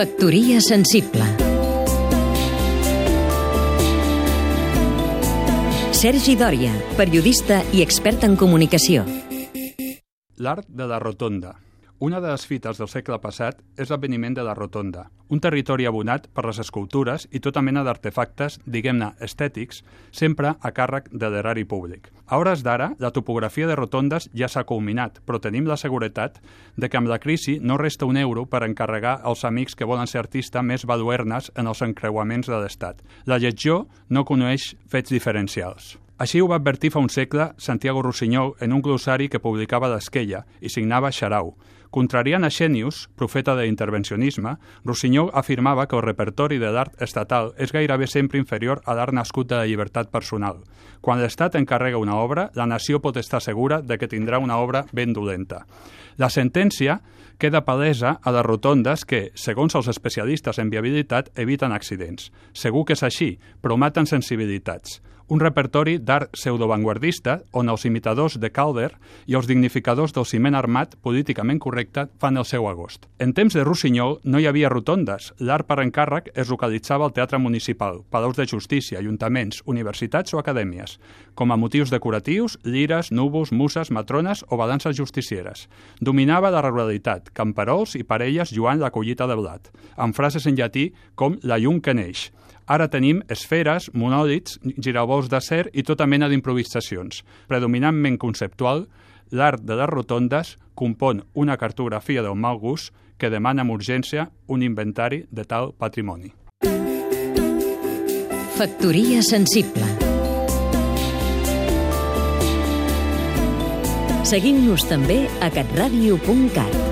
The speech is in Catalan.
Factoria sensible Sergi Dòria, periodista i expert en comunicació. L'art de la rotonda. Una de les fites del segle passat és l'avveniment de la Rotonda, un territori abonat per les escultures i tota mena d'artefactes, diguem-ne, estètics, sempre a càrrec de l'erari públic. A hores d'ara, la topografia de rotondes ja s'ha culminat, però tenim la seguretat de que amb la crisi no resta un euro per encarregar als amics que volen ser artistes més valuernes en els encreuaments de l'Estat. La llegió no coneix fets diferencials. Així ho va advertir fa un segle Santiago Rossinyol en un glossari que publicava d'Esquella i signava Xarau. Contrariant a Xenius, profeta de l'intervencionisme, Rossinyol afirmava que el repertori de l'art estatal és gairebé sempre inferior a l'art nascut de la llibertat personal. Quan l'Estat encarrega una obra, la nació pot estar segura de que tindrà una obra ben dolenta. La sentència queda palesa a les rotondes que, segons els especialistes en viabilitat, eviten accidents. Segur que és així, però maten sensibilitats un repertori d'art pseudovanguardista on els imitadors de Calder i els dignificadors del ciment armat políticament correcte fan el seu agost. En temps de Rossinyol no hi havia rotondes. L'art per encàrrec es localitzava al Teatre Municipal, palaus de justícia, ajuntaments, universitats o acadèmies, com a motius decoratius, lires, núvols, muses, matrones o balances justicieres. Dominava la ruralitat, camperols i parelles lluant la collita de blat, amb frases en llatí com la llum que neix, Ara tenim esferes, monòlits, giravolts d'acer i tota mena d'improvisacions. Predominantment conceptual, l'art de les rotondes compon una cartografia del mal gust que demana amb urgència un inventari de tal patrimoni. Factoria sensible Seguim-nos també a catradio.cat